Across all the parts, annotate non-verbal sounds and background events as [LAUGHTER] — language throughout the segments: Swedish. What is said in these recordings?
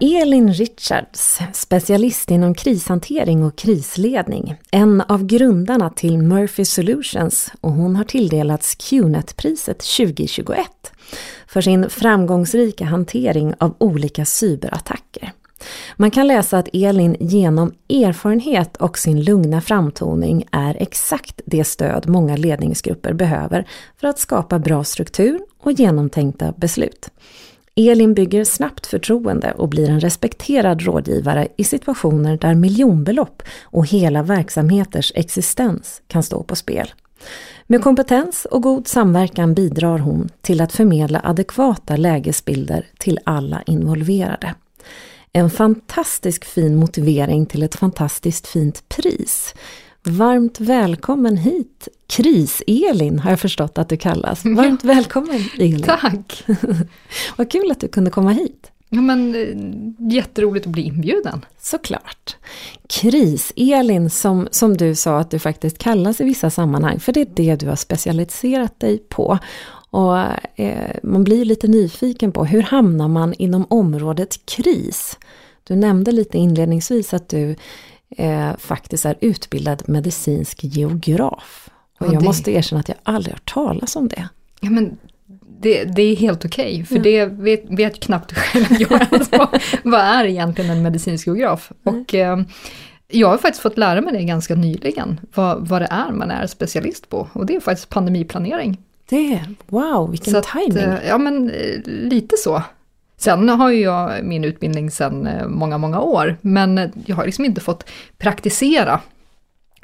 Elin Richards, specialist inom krishantering och krisledning. En av grundarna till Murphy Solutions och hon har tilldelats QNET-priset 2021 för sin framgångsrika hantering av olika cyberattacker. Man kan läsa att Elin genom erfarenhet och sin lugna framtoning är exakt det stöd många ledningsgrupper behöver för att skapa bra struktur och genomtänkta beslut. Elin bygger snabbt förtroende och blir en respekterad rådgivare i situationer där miljonbelopp och hela verksamheters existens kan stå på spel. Med kompetens och god samverkan bidrar hon till att förmedla adekvata lägesbilder till alla involverade. En fantastisk fin motivering till ett fantastiskt fint pris. Varmt välkommen hit Kris-Elin har jag förstått att du kallas. Varmt välkommen Elin! Tack! [LAUGHS] Vad kul att du kunde komma hit. Ja men eh, jätteroligt att bli inbjuden. Såklart. Kris-Elin som, som du sa att du faktiskt kallas i vissa sammanhang, för det är det du har specialiserat dig på. Och eh, man blir lite nyfiken på hur hamnar man inom området kris? Du nämnde lite inledningsvis att du eh, faktiskt är utbildad medicinsk geograf. Och, och jag det... måste erkänna att jag aldrig hört talas om det. Ja men det, det är helt okej, okay, för ja. det vet, vet knappt själv [LAUGHS] jag alltså, vad är egentligen en medicinsk geograf? Mm. Och eh, jag har faktiskt fått lära mig det ganska nyligen, vad, vad det är man är specialist på. Och det är faktiskt pandemiplanering. Det, wow, vilken så timing! Att, eh, ja men eh, lite så. Sen har ju jag min utbildning sedan eh, många, många år, men jag har liksom inte fått praktisera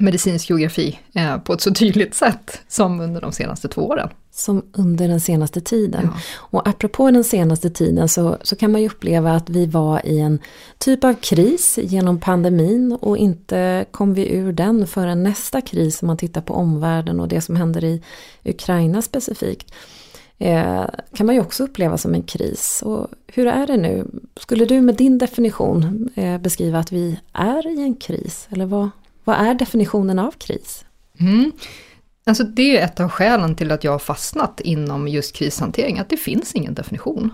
medicinsk geografi eh, på ett så tydligt sätt som under de senaste två åren. Som under den senaste tiden. Ja. Och apropå den senaste tiden så, så kan man ju uppleva att vi var i en typ av kris genom pandemin och inte kom vi ur den förrän nästa kris om man tittar på omvärlden och det som händer i Ukraina specifikt. Eh, kan man ju också uppleva som en kris. Och hur är det nu? Skulle du med din definition eh, beskriva att vi är i en kris? Eller vad, vad är definitionen av kris? Mm. Alltså det är ett av skälen till att jag har fastnat inom just krishantering, att det finns ingen definition.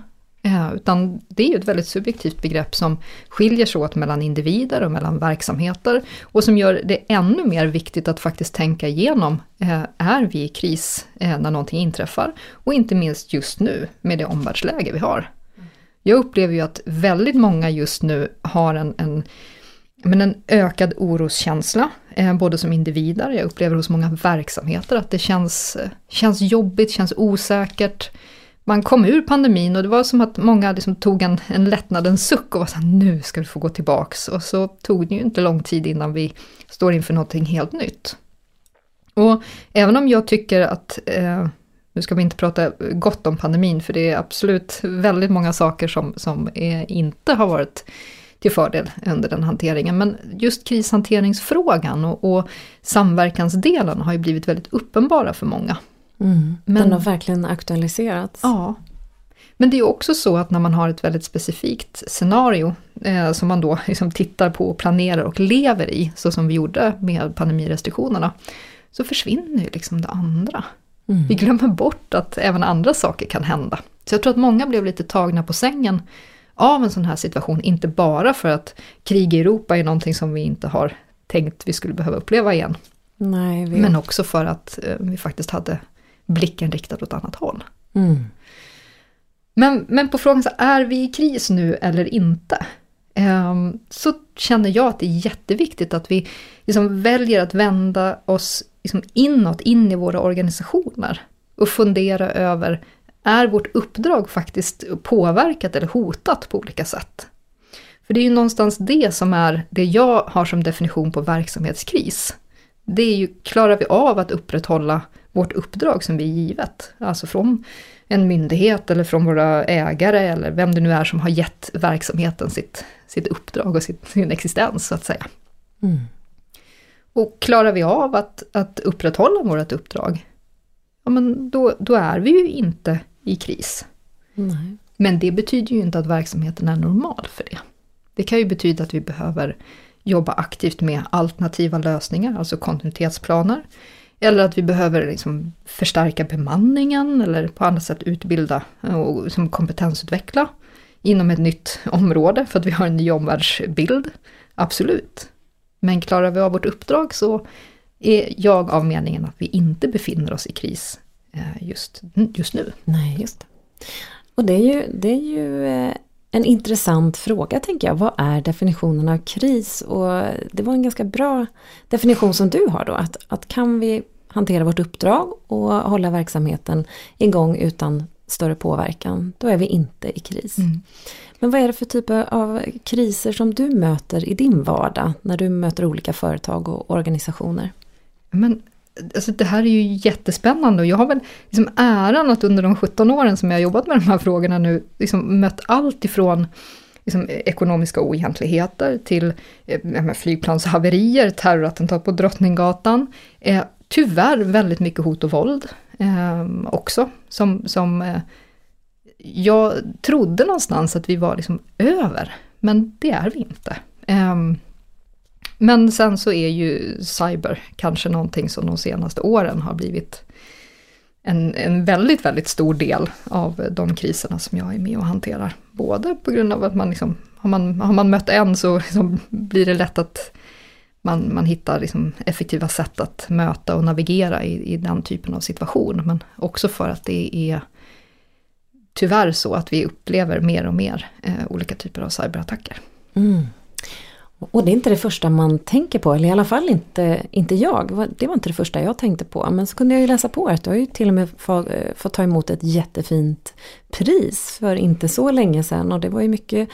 Eh, utan det är ju ett väldigt subjektivt begrepp som skiljer sig åt mellan individer och mellan verksamheter och som gör det ännu mer viktigt att faktiskt tänka igenom, eh, är vi i kris eh, när någonting inträffar? Och inte minst just nu med det omvärldsläge vi har. Jag upplever ju att väldigt många just nu har en, en men en ökad oroskänsla, både som individer, jag upplever hos många verksamheter att det känns, känns jobbigt, känns osäkert. Man kom ur pandemin och det var som att många liksom tog en, en lättnadens suck och var såhär, nu ska vi få gå tillbaks. Och så tog det ju inte lång tid innan vi står inför någonting helt nytt. Och även om jag tycker att, eh, nu ska vi inte prata gott om pandemin, för det är absolut väldigt många saker som, som är, inte har varit till fördel under den hanteringen. Men just krishanteringsfrågan och, och samverkansdelen har ju blivit väldigt uppenbara för många. Mm, Men, den har verkligen aktualiserats. Ja. Men det är också så att när man har ett väldigt specifikt scenario eh, som man då liksom tittar på, planerar och lever i, så som vi gjorde med pandemirestriktionerna, så försvinner ju liksom det andra. Mm. Vi glömmer bort att även andra saker kan hända. Så jag tror att många blev lite tagna på sängen av en sån här situation, inte bara för att krig i Europa är någonting som vi inte har tänkt vi skulle behöva uppleva igen. Nej, men också för att eh, vi faktiskt hade blicken riktad åt annat håll. Mm. Men, men på frågan så är vi i kris nu eller inte? Um, så känner jag att det är jätteviktigt att vi liksom väljer att vända oss liksom inåt, in i våra organisationer och fundera över är vårt uppdrag faktiskt påverkat eller hotat på olika sätt? För det är ju någonstans det som är det jag har som definition på verksamhetskris. Det är ju, klarar vi av att upprätthålla vårt uppdrag som vi är givet? Alltså från en myndighet eller från våra ägare eller vem det nu är som har gett verksamheten sitt, sitt uppdrag och sitt, sin existens så att säga. Mm. Och klarar vi av att, att upprätthålla vårt uppdrag? ja men då, då är vi ju inte i kris. Nej. Men det betyder ju inte att verksamheten är normal för det. Det kan ju betyda att vi behöver jobba aktivt med alternativa lösningar, alltså kontinuitetsplaner. Eller att vi behöver liksom förstärka bemanningen eller på andra sätt utbilda eh, och liksom kompetensutveckla inom ett nytt område för att vi har en ny omvärldsbild. Absolut. Men klarar vi av vårt uppdrag så är jag av meningen att vi inte befinner oss i kris eh, just, just nu. Nej, just det. Och det är ju, det är ju eh, en intressant fråga tänker jag. Vad är definitionen av kris? Och det var en ganska bra definition som du har då. Att, att kan vi hantera vårt uppdrag och hålla verksamheten igång utan större påverkan, då är vi inte i kris. Mm. Men vad är det för typer av kriser som du möter i din vardag när du möter olika företag och organisationer? Men alltså det här är ju jättespännande och jag har väl liksom äran att under de 17 åren som jag har jobbat med de här frågorna nu liksom mött allt ifrån liksom, ekonomiska oegentligheter till eh, flygplanshaverier, terrorattentat på Drottninggatan. Eh, tyvärr väldigt mycket hot och våld eh, också, som, som eh, jag trodde någonstans att vi var liksom över, men det är vi inte. Ehm, men sen så är ju cyber kanske någonting som de senaste åren har blivit en, en väldigt, väldigt stor del av de kriserna som jag är med och hanterar. Både på grund av att man liksom, har man, har man mött en så liksom blir det lätt att man, man hittar liksom effektiva sätt att möta och navigera i, i den typen av situation. Men också för att det är tyvärr så att vi upplever mer och mer eh, olika typer av cyberattacker. Mm. Och det är inte det första man tänker på, eller i alla fall inte, inte jag. Det var inte det första jag tänkte på. Men så kunde jag ju läsa på att du har ju till och med eh, fått, ta emot ett jättefint pris för inte så länge sedan. Och det var ju mycket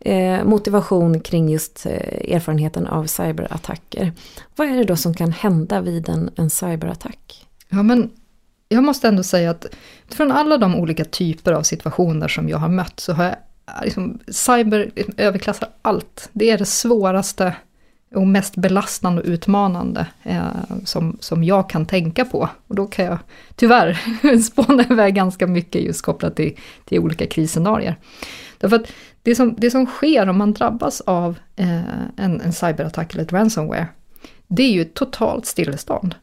eh, motivation kring just eh, erfarenheten av cyberattacker. Vad är det då som kan hända vid en, en cyberattack? Ja men jag måste ändå säga att från alla de olika typer av situationer som jag har mött så har jag Eh, liksom, cyber liksom, överklassar allt. Det är det svåraste och mest belastande och utmanande eh, som, som jag kan tänka på. Och då kan jag tyvärr [LAUGHS] spåna iväg ganska mycket just kopplat till, till olika krisscenarier. Därför att det som, det som sker om man drabbas av eh, en, en cyberattack eller ett ransomware, det är ju ett totalt stillestånd.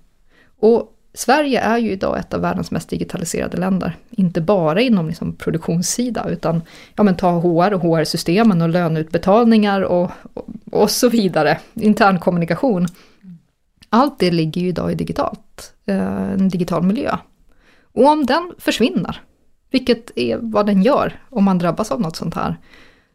Och Sverige är ju idag ett av världens mest digitaliserade länder. Inte bara inom liksom produktionssida utan ja, men ta HR och HR-systemen och löneutbetalningar och, och, och, så vidare. Intern kommunikation. Allt det ligger ju idag i digitalt, eh, en digital miljö. Och om den försvinner, vilket är vad den gör om man drabbas av något sånt här,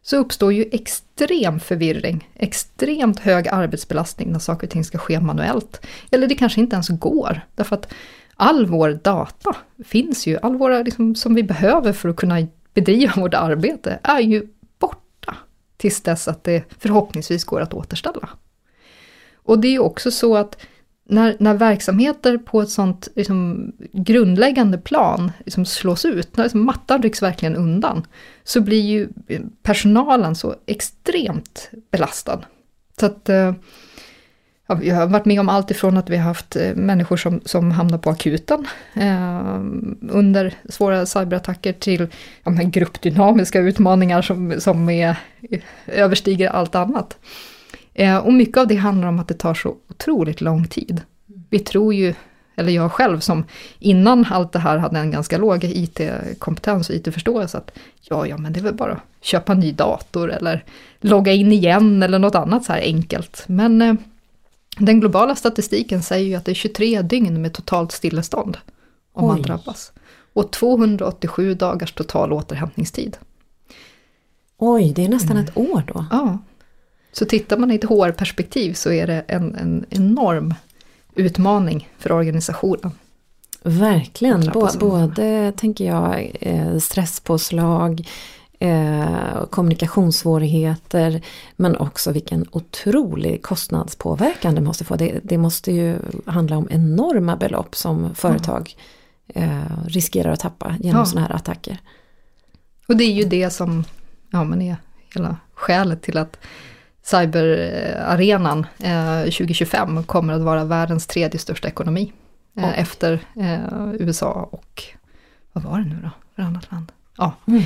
så uppstår ju extrem förvirring, extremt hög arbetsbelastning när saker och ting ska ske manuellt. Eller det kanske inte ens går, därför att all vår data finns ju, all våra liksom, som vi behöver för att kunna bedriva vårt arbete är ju borta tills dess att det förhoppningsvis går att återställa. Och det är ju också så att när, när verksamheter på ett sånt liksom, grundläggande plan liksom, slås ut, när liksom, mattan rycks verkligen undan, så blir ju personalen så extremt belastad. Så att eh, ja, vi har varit med om allt ifrån att vi har haft eh, människor som, som hamnar på akuten eh, under svåra cyberattacker till ja, gruppdynamiska utmaningar som, som är, eh, överstiger allt annat. Eh, och mycket av det handlar om att det tar så otroligt lång tid. Vi tror ju, eller jag själv som innan allt det här hade en ganska låg IT-kompetens och IT-förståelse, att ja, ja, men det är väl bara att köpa en ny dator eller logga in igen eller något annat så här enkelt. Men eh, den globala statistiken säger ju att det är 23 dygn med totalt stillestånd om Oj. man drabbas. Och 287 dagars total återhämtningstid. Oj, det är nästan mm. ett år då. Ja. Så tittar man i ett HR-perspektiv så är det en, en enorm utmaning för organisationen. Verkligen, både tänker jag eh, stresspåslag, eh, kommunikationssvårigheter men också vilken otrolig kostnadspåverkan det måste få. Det, det måste ju handla om enorma belopp som företag mm. riskerar att tappa genom ja. sådana här attacker. Och det är ju det som ja, men är hela skälet till att cyberarenan eh, 2025 kommer att vara världens tredje största ekonomi. eh, efter eh, USA och vad var det nu då för annat land? Ja. Mm.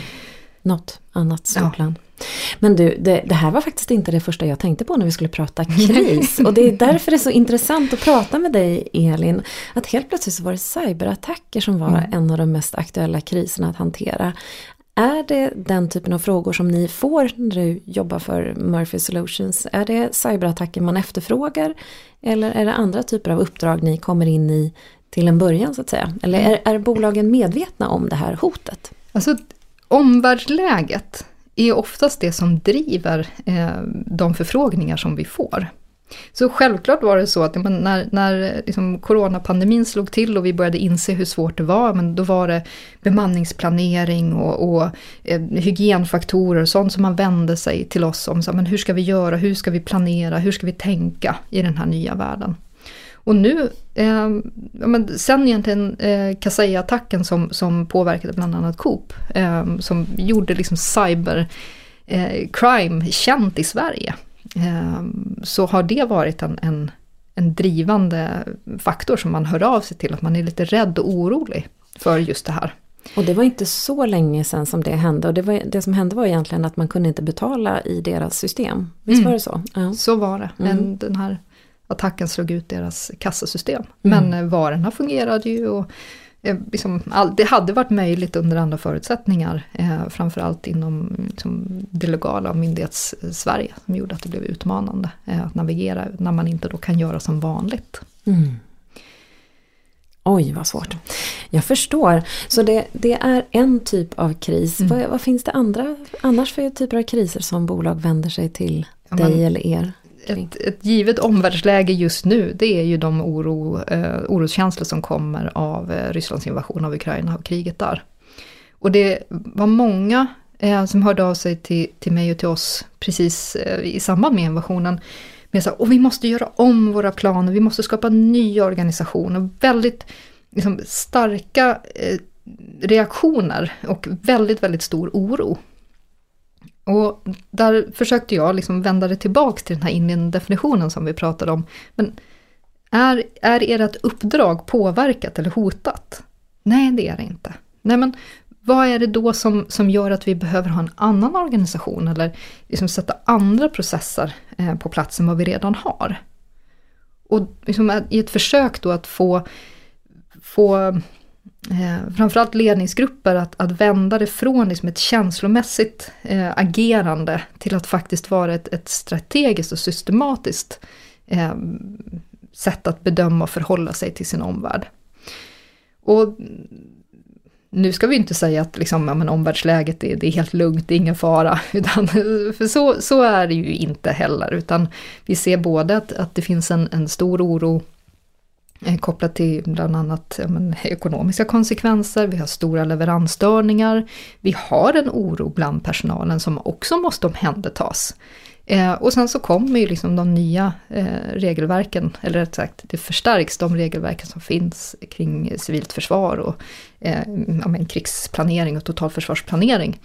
Något annat stort land. Men du, det, det, här var faktiskt inte det första jag tänkte på när vi skulle prata [LAUGHS] kris. Och det är därför det är så intressant att prata med dig Elin. Att helt plötsligt så var det cyberattacker som var mm. en av de mest aktuella kriserna att hantera. Är det den typen av frågor som ni får när du jobbar för Murphy Solutions? Är det cyberattacker man efterfrågar? Eller är det andra typer av uppdrag ni kommer in i till en början så att säga? Eller är, är bolagen medvetna om det här hotet? Alltså omvärldsläget är oftast det som driver eh, de förfrågningar som vi får. Så självklart var det så att när, när liksom coronapandemin slog till och vi började inse hur svårt det var, men då var det bemanningsplanering och, och eh, hygienfaktorer och sånt som man vände sig till oss om. Så, men hur ska vi göra, hur ska vi planera, hur ska vi tänka i den här nya världen? Och nu, eh, men sen egentligen eh, Kaseya-attacken som, som påverkade bland annat Coop, eh, som gjorde liksom cyber eh, crime känt i Sverige. Eh, så har det varit en, en, en drivande faktor som man hör av sig till, att man är lite rädd och orolig för just det här. Och det var inte så länge sedan som det hände och det, var, det som hände var egentligen att man kunde inte betala i deras system. Visst mm. var det så? Ja. Så var det. Mm. En, den här attacken slog ut deras kassasystem. Mm. Men eh, varorna fungerade ju och liksom, all, det hade varit möjligt under andra förutsättningar. Eh, framförallt inom liksom, det legala myndighets-Sverige som gjorde att det blev utmanande eh, att navigera när man inte då kan göra som vanligt. Mm. Oj, vad svårt. Jag förstår. Så det, det är en typ av kris. Mm. Vad, vad, finns det andra, annars för typer av kriser som bolag vänder sig till ja, dig men, eller er? Ett, ett givet omvärldsläge just nu, det är ju de oro, eh, oroskänslor som kommer av eh, Rysslands invasion av Ukraina och kriget där. Och det var många eh, som hörde av sig till, till mig och till oss precis eh, i samband med invasionen. Med så och vi måste göra om våra planer, vi måste skapa en ny organisation och väldigt liksom, starka eh, reaktioner och väldigt, väldigt stor oro. Och där försökte jag liksom vända det tillbaks till den här Indien-definitionen som vi pratade om. Men är, är ert uppdrag påverkat eller hotat? Nej, det är det inte. Nej, men vad är det då som, som gör att vi behöver ha en annan organisation eller liksom sätta andra processer eh, på plats än vad vi redan har? Och liksom i ett försök då att få, få eh, framförallt ledningsgrupper att, att vända det från liksom ett känslomässigt eh, agerande till att faktiskt vara ett, ett strategiskt och systematiskt eh, sätt att bedöma och förhålla sig till sin omvärld. Och nu ska vi inte säga att liksom, ja, men omvärldsläget är, det är helt lugnt, det är ingen fara. [LAUGHS] Utan, för så, så är det ju inte heller, utan vi ser både att, att det finns en, en stor oro Eh, kopplat till bland annat men, ekonomiska konsekvenser, vi har stora leveransstörningar, vi har en oro bland personalen som också måste omhändertas. Eh, och sen så kommer ju liksom de nya eh, regelverken, eller rätt sagt det förstärks de regelverken som finns kring civilt försvar och eh, ja, men, krigsplanering och totalförsvarsplanering.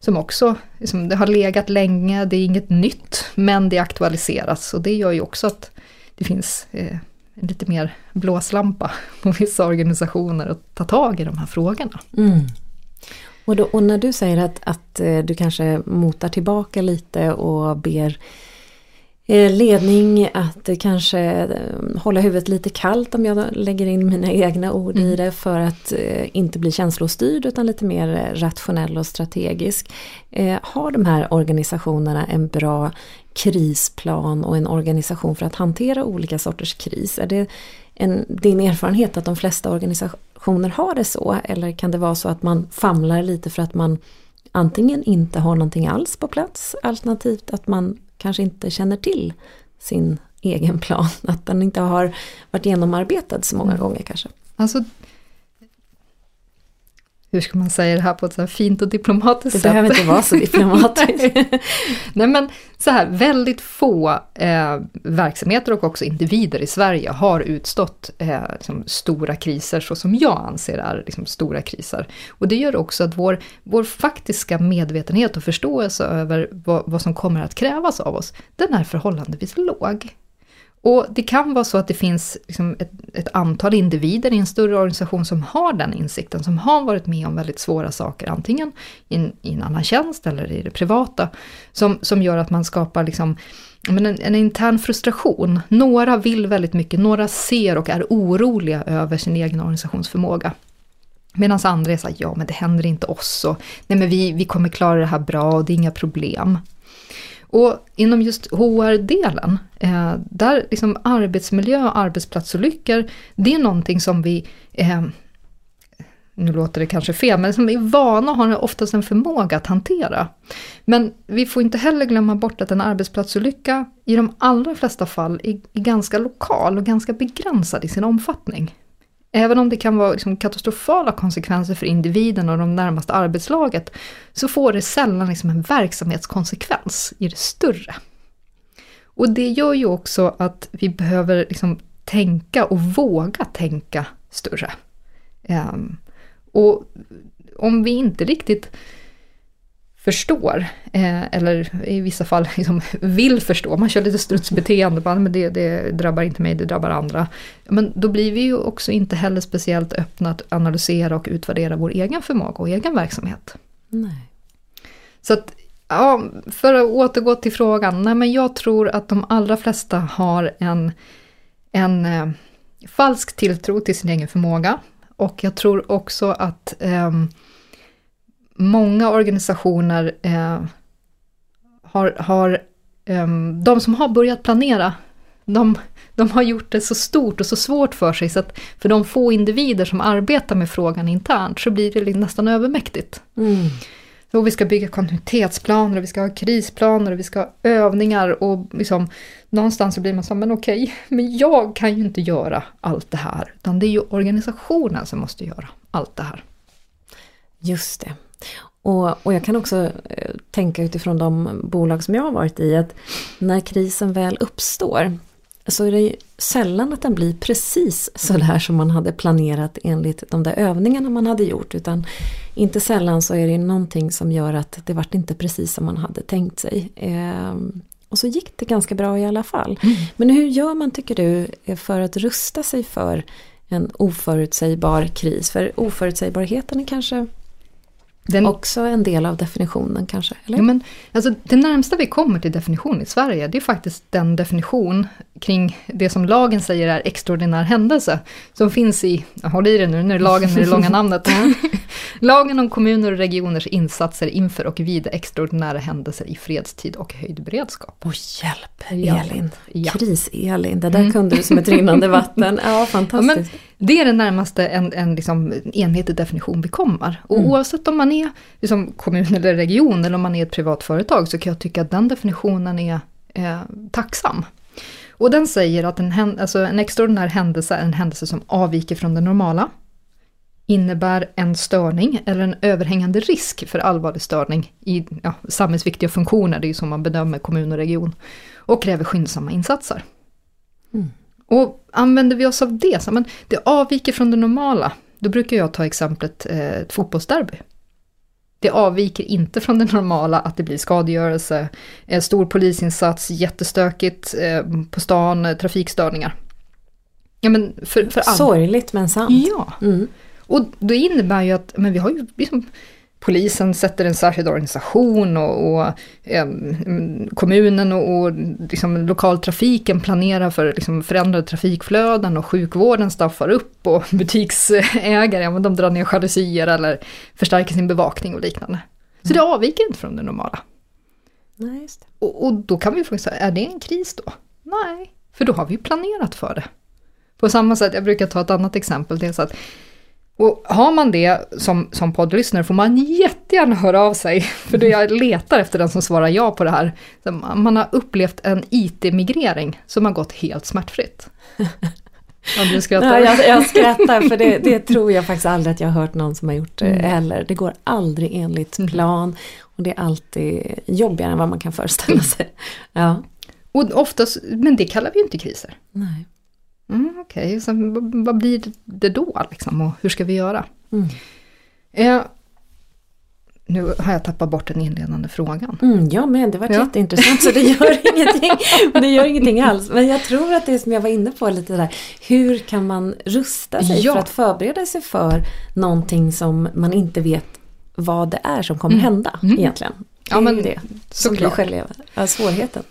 Som också, liksom, det har legat länge, det är inget nytt, men det aktualiseras och det gör ju också att det finns eh, lite mer blåslampa [LAUGHS] på vissa organisationer att ta tag i de här frågorna. Mm. Och, då, och, när du säger att, att eh, du kanske motar tillbaka lite och ber eh, ledning att kanske eh, hålla huvudet lite kallt om jag lägger in mina egna ord mm. i det för att inte bli känslostyrd utan lite mer rationell och strategisk. Har de här organisationerna en bra krisplan och en organisation för att hantera olika sorters kris? Är det en, din erfarenhet att de flesta organisationer har det så? Eller kan det vara så att man famlar lite för att man antingen inte har någonting alls på plats alternativt att man kanske inte känner till sin egen plan, [LAUGHS] att den inte har varit genomarbetad så många mm. gånger kanske. Alltså hur ska man säga det här på ett så fint och diplomatiskt sätt? Det behöver inte vara så diplomatiskt. [LAUGHS] Nej men så här, väldigt få eh, verksamheter och också individer i Sverige har utstått eh, liksom stora kriser så som jag anser är liksom stora kriser. Och det gör också att vår, vår faktiska medvetenhet och förståelse över vad, vad som kommer att krävas av oss, den är förhållandevis låg. Och det kan vara så att det finns liksom ett, ett, antal individer i en större organisation som har den insikten, som har varit med om väldigt svåra saker, antingen i en, i en annan tjänst eller i det privata, som, som gör att man skapar liksom, men en, en intern frustration. Några vill väldigt mycket, några ser och är oroliga över sin egen organisationsförmåga. Medan andra är så här, ja men det händer inte oss och nej men vi, vi kommer klara det här bra och det är inga problem. Och inom just HR-delen, eh, där liksom arbetsmiljö och arbetsplatsolyckor, det är någonting som vi, eh, nu låter det kanske fel, men som är vana har oftast en förmåga att hantera. Men vi får inte heller glömma bort att en arbetsplatsolycka i de allra flesta fall är, är ganska lokal och ganska begränsad i sin omfattning. Även om det kan vara liksom katastrofala konsekvenser för individen och de närmaste arbetslaget, så får det sällan liksom en verksamhetskonsekvens i det större. Och det gör ju också att vi behöver liksom tänka och våga tänka större. Um, och om vi inte riktigt förstår, eh, eller i vissa fall [LAUGHS] liksom vill förstå, man kör lite strutsbeteende, bara, men det, det drabbar inte mig, det drabbar andra. Men då blir vi ju också inte heller speciellt öppna att analysera och utvärdera vår egen förmåga och egen verksamhet. Nej. Så att, ja, för att återgå till frågan, nej men jag tror att de allra flesta har en, en eh, falsk tilltro till sin egen förmåga. Och jag tror också att eh, många organisationer eh, har, har eh, de som har börjat planera, de, de har gjort det så stort och så svårt för sig så att för de få individer som arbetar med frågan internt så blir det nästan övermäktigt. Mm. Och vi ska bygga kontinuitetsplaner och vi ska ha krisplaner och vi ska ha övningar och liksom någonstans så blir man så men okej, men jag kan ju inte göra allt det här, utan det är ju organisationen som måste göra allt det här. Just det. Och, och jag kan också eh, tänka utifrån de bolag som jag har varit i att när krisen väl uppstår så är det ju sällan att den blir precis sådär som man hade planerat enligt de där övningarna man hade gjort. Utan inte sällan så är det någonting som gör att det vart inte precis som man hade tänkt sig. Ehm, och så gick det ganska bra i alla fall. Mm. Men hur gör man tycker du för att rusta sig för en oförutsägbar kris? För oförutsägbarheten är kanske den, också en del av definitionen kanske? Eller? Ja, men, alltså, det närmsta vi kommer till definition i Sverige, det är faktiskt den definition kring det som lagen säger är extraordinär händelse, som finns i, håll i det nu, nu är lagen med det långa namnet, [LAUGHS] lagen om kommuner och regioners insatser inför och vid extraordinära händelser i fredstid och höjd beredskap. Åh hjälp, Elin! Ja. Kris-Elin, det där mm. kunde du som ett rinnande vatten. Ja, [LAUGHS] fantastiskt. Ja, det är den närmaste en, en liksom enhetlig definition vi kommer. Och mm. oavsett om man är liksom kommun eller region eller om man är ett privat företag så kan jag tycka att den definitionen är eh, tacksam. Och den säger att en, alltså en extraordinär händelse är en händelse som avviker från det normala, innebär en störning eller en överhängande risk för allvarlig störning i ja, samhällsviktiga funktioner, det är ju så man bedömer kommun och region, och kräver skyndsamma insatser. Mm. Och använder vi oss av det, så men det avviker från det normala, då brukar jag ta exemplet eh, ett fotbollsderby. Det avviker inte från det normala att det blir skadegörelse, en stor polisinsats, jättestökigt eh, på stan, trafikstörningar. Ja, men för, för Sorgligt men sant. Ja. Mm. Och det innebär ju att men vi har ju liksom polisen sätter en särskild organisation och, och eh, kommunen och, och liksom lokaltrafiken planerar för liksom förändrade trafikflöden och sjukvården staffar upp och [LAUGHS] butiksägare, men de drar ner jalusier eller förstärker sin bevakning och liknande. Så det avviker inte från det normala. Nej, just det. Och, och då kan vi fråga sig, är det en kris då? Nej, för då har vi planerat för det. På samma sätt, jag brukar ta ett annat exempel, det är så att och har man det som, som poddlyssnare får man jättegärna höra av sig, [LAUGHS] för då jag letar efter den som svarar ja på det här. Man har upplevt en IT-migrering som har gått helt smärtfritt. [LAUGHS] Ja, du skrattar. Ja, jag, jag skrattar för det, det, [LAUGHS] tror jag faktiskt aldrig att jag har hört någon som har gjort det mm. heller. Det går aldrig enligt mm. plan och det är alltid jobbigare än vad man kan föreställa sig. Ja. Och oftast, men det kallar vi ju inte kriser. Nej. Mm, Okej, okay. vad blir det då liksom och hur ska vi göra? Mm. Eh, nu har jag tappat bort den inledande frågan. Mm, ja men det var ja. jätteintressant så det gör [LAUGHS] ingenting. Det gör ingenting alls. Men jag tror att det som jag var inne på lite där. Hur kan man rusta sig ja. för att förbereda sig för någonting som man inte vet vad det är som kommer mm. hända mm. egentligen. Det ja, men, är det som blir själva svårigheten.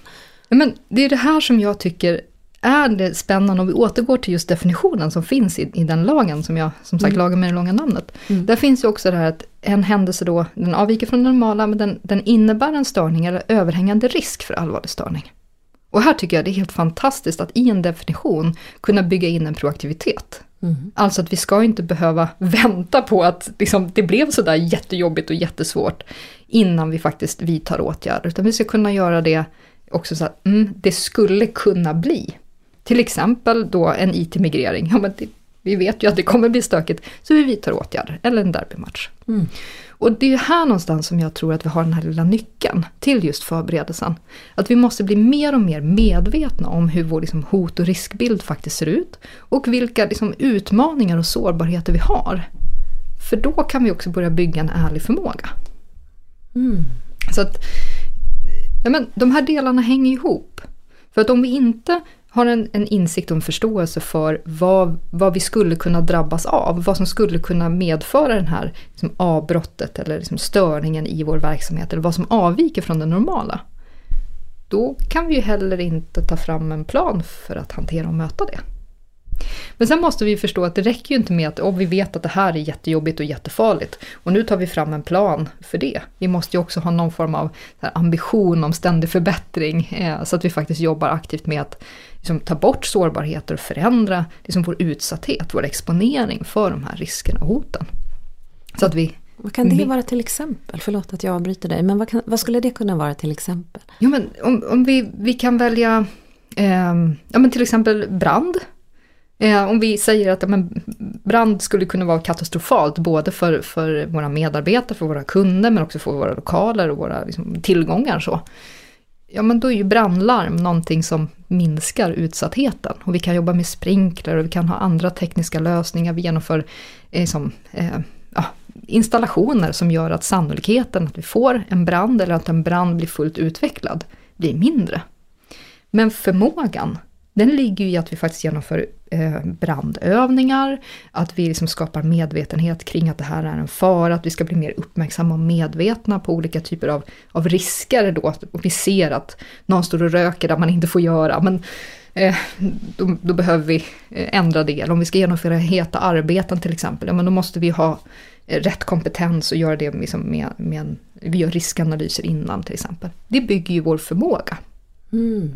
Men det är det här som jag tycker är det spännande om vi återgår till just definitionen som finns i, i den lagen, som jag som sagt mm. lagen med det långa namnet. Mm. Där finns ju också det här att en händelse då, den avviker från det normala, men den, den innebär en störning eller överhängande risk för allvarlig störning. Och här tycker jag det är helt fantastiskt att i en definition kunna bygga in en proaktivitet. Mm. Alltså att vi ska inte behöva vänta på att liksom, det blev sådär jättejobbigt och jättesvårt innan vi faktiskt vidtar åtgärder, utan vi ska kunna göra det också så att mm, det skulle kunna bli. Till exempel då en IT-migrering. Ja, men det, vi vet ju att det kommer bli stökigt, så vi vidtar åtgärder. Eller en derbymatch. Mm. Och det är här någonstans som jag tror att vi har den här lilla nyckeln till just förberedelsen. Att vi måste bli mer och mer medvetna om hur vår liksom, hot och riskbild faktiskt ser ut. Och vilka liksom, utmaningar och sårbarheter vi har. För då kan vi också börja bygga en ärlig förmåga. Mm. Så att ja, men, de här delarna hänger ihop. För att om vi inte har en, en insikt och en förståelse för vad, vad vi skulle kunna drabbas av, vad som skulle kunna medföra den här liksom, avbrottet eller liksom, störningen i vår verksamhet, eller vad som avviker från det normala. Då kan vi ju heller inte ta fram en plan för att hantera och möta det. Men sen måste vi förstå att det räcker ju inte med att oh, vi vet att det här är jättejobbigt och jättefarligt och nu tar vi fram en plan för det. Vi måste ju också ha någon form av ambition om ständig förbättring eh, så att vi faktiskt jobbar aktivt med att liksom, ta bort sårbarheter och förändra liksom, vår utsatthet, vår exponering för de här riskerna och hoten. Så att vi vad kan det vara till exempel? Förlåt att jag avbryter dig, men vad, kan, vad skulle det kunna vara till exempel? Jo, men om, om vi, vi kan välja eh, ja, men till exempel brand Eh, om vi säger att men, brand skulle kunna vara katastrofalt både för, för våra medarbetare, för våra kunder men också för våra lokaler och våra liksom, tillgångar. Så. Ja men då är ju brandlarm någonting som minskar utsattheten. Och vi kan jobba med sprinkler och vi kan ha andra tekniska lösningar. Vi genomför eh, eh, ja, installationer som gör att sannolikheten att vi får en brand eller att en brand blir fullt utvecklad blir mindre. Men förmågan den ligger ju i att vi faktiskt genomför eh, brandövningar, att vi liksom skapar medvetenhet kring att det här är en fara, att vi ska bli mer uppmärksamma och medvetna på olika typer av, av risker då. Och vi ser att någon står och röker där man inte får göra, men eh, då, då, behöver vi eh, ändra det. Eller om vi ska genomföra heta arbeten till exempel, ja, men då måste vi ha eh, rätt kompetens och göra det liksom med, med en, vi gör riskanalyser innan till exempel. Det bygger ju vår förmåga. Mm.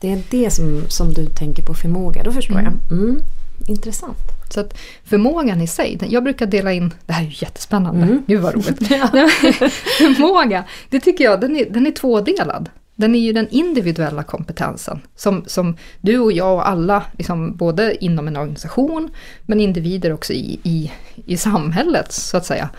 Det är det som, som du tänker på förmåga, då förstår mm. jag. Mm. Intressant. Så att förmågan i sig, jag brukar dela in, det här är ju jättespännande, mm. gud vad roligt. [LAUGHS] [LAUGHS] Förmåga, det tycker jag, den är, den är tvådelad. Den är ju den individuella kompetensen som, som du och jag och alla, liksom, både inom en organisation men individer också i, i, i samhället så att säga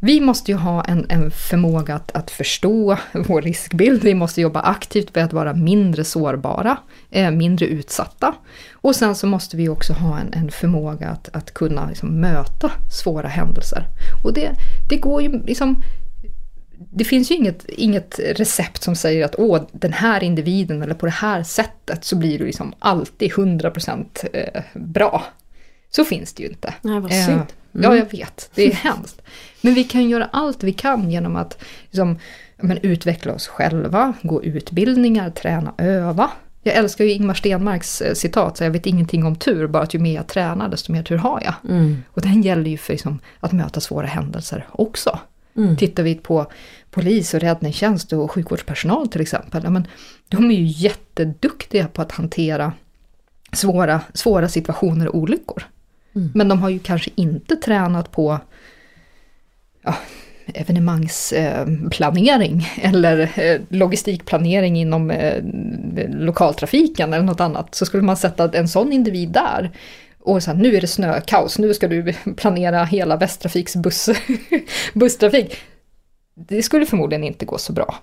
vi måste ju ha en, en förmåga att, att, förstå vår riskbild. Vi måste jobba aktivt med att vara mindre sårbara, eh, mindre utsatta. Och sen så måste vi också ha en, en förmåga att, att kunna liksom möta svåra händelser. Och det, det går ju liksom det finns ju inget, inget recept som säger att åh, den här individen eller på det här sättet så blir du liksom alltid 100% eh, bra. Så finns det ju inte. Nej, vad synd. Mm. Ja, jag vet. Det är hemskt. Men vi kan göra allt vi kan genom att liksom, men, utveckla oss själva, gå utbildningar, träna, öva. Jag älskar ju Ingmar Stenmarks eh, citat, så jag vet ingenting om tur, bara att ju mer jag tränar desto mer tur har jag. Mm. Och den gäller ju för liksom, att möta svåra händelser också. Mm. Tittar vi på polis och räddningstjänst och sjukvårdspersonal till exempel, ja, men, de är ju jätteduktiga på att hantera svåra, svåra situationer och olyckor. Mm. Men de har ju kanske inte tränat på ja, evenemangsplanering eller eh, logistikplanering inom eh, lokaltrafiken eller något annat. Så skulle man sätta en sån individ där och så här, nu är det snökaos, nu ska du planera hela Västtrafiks buss, [LAUGHS] busstrafik. Det skulle förmodligen inte gå så bra.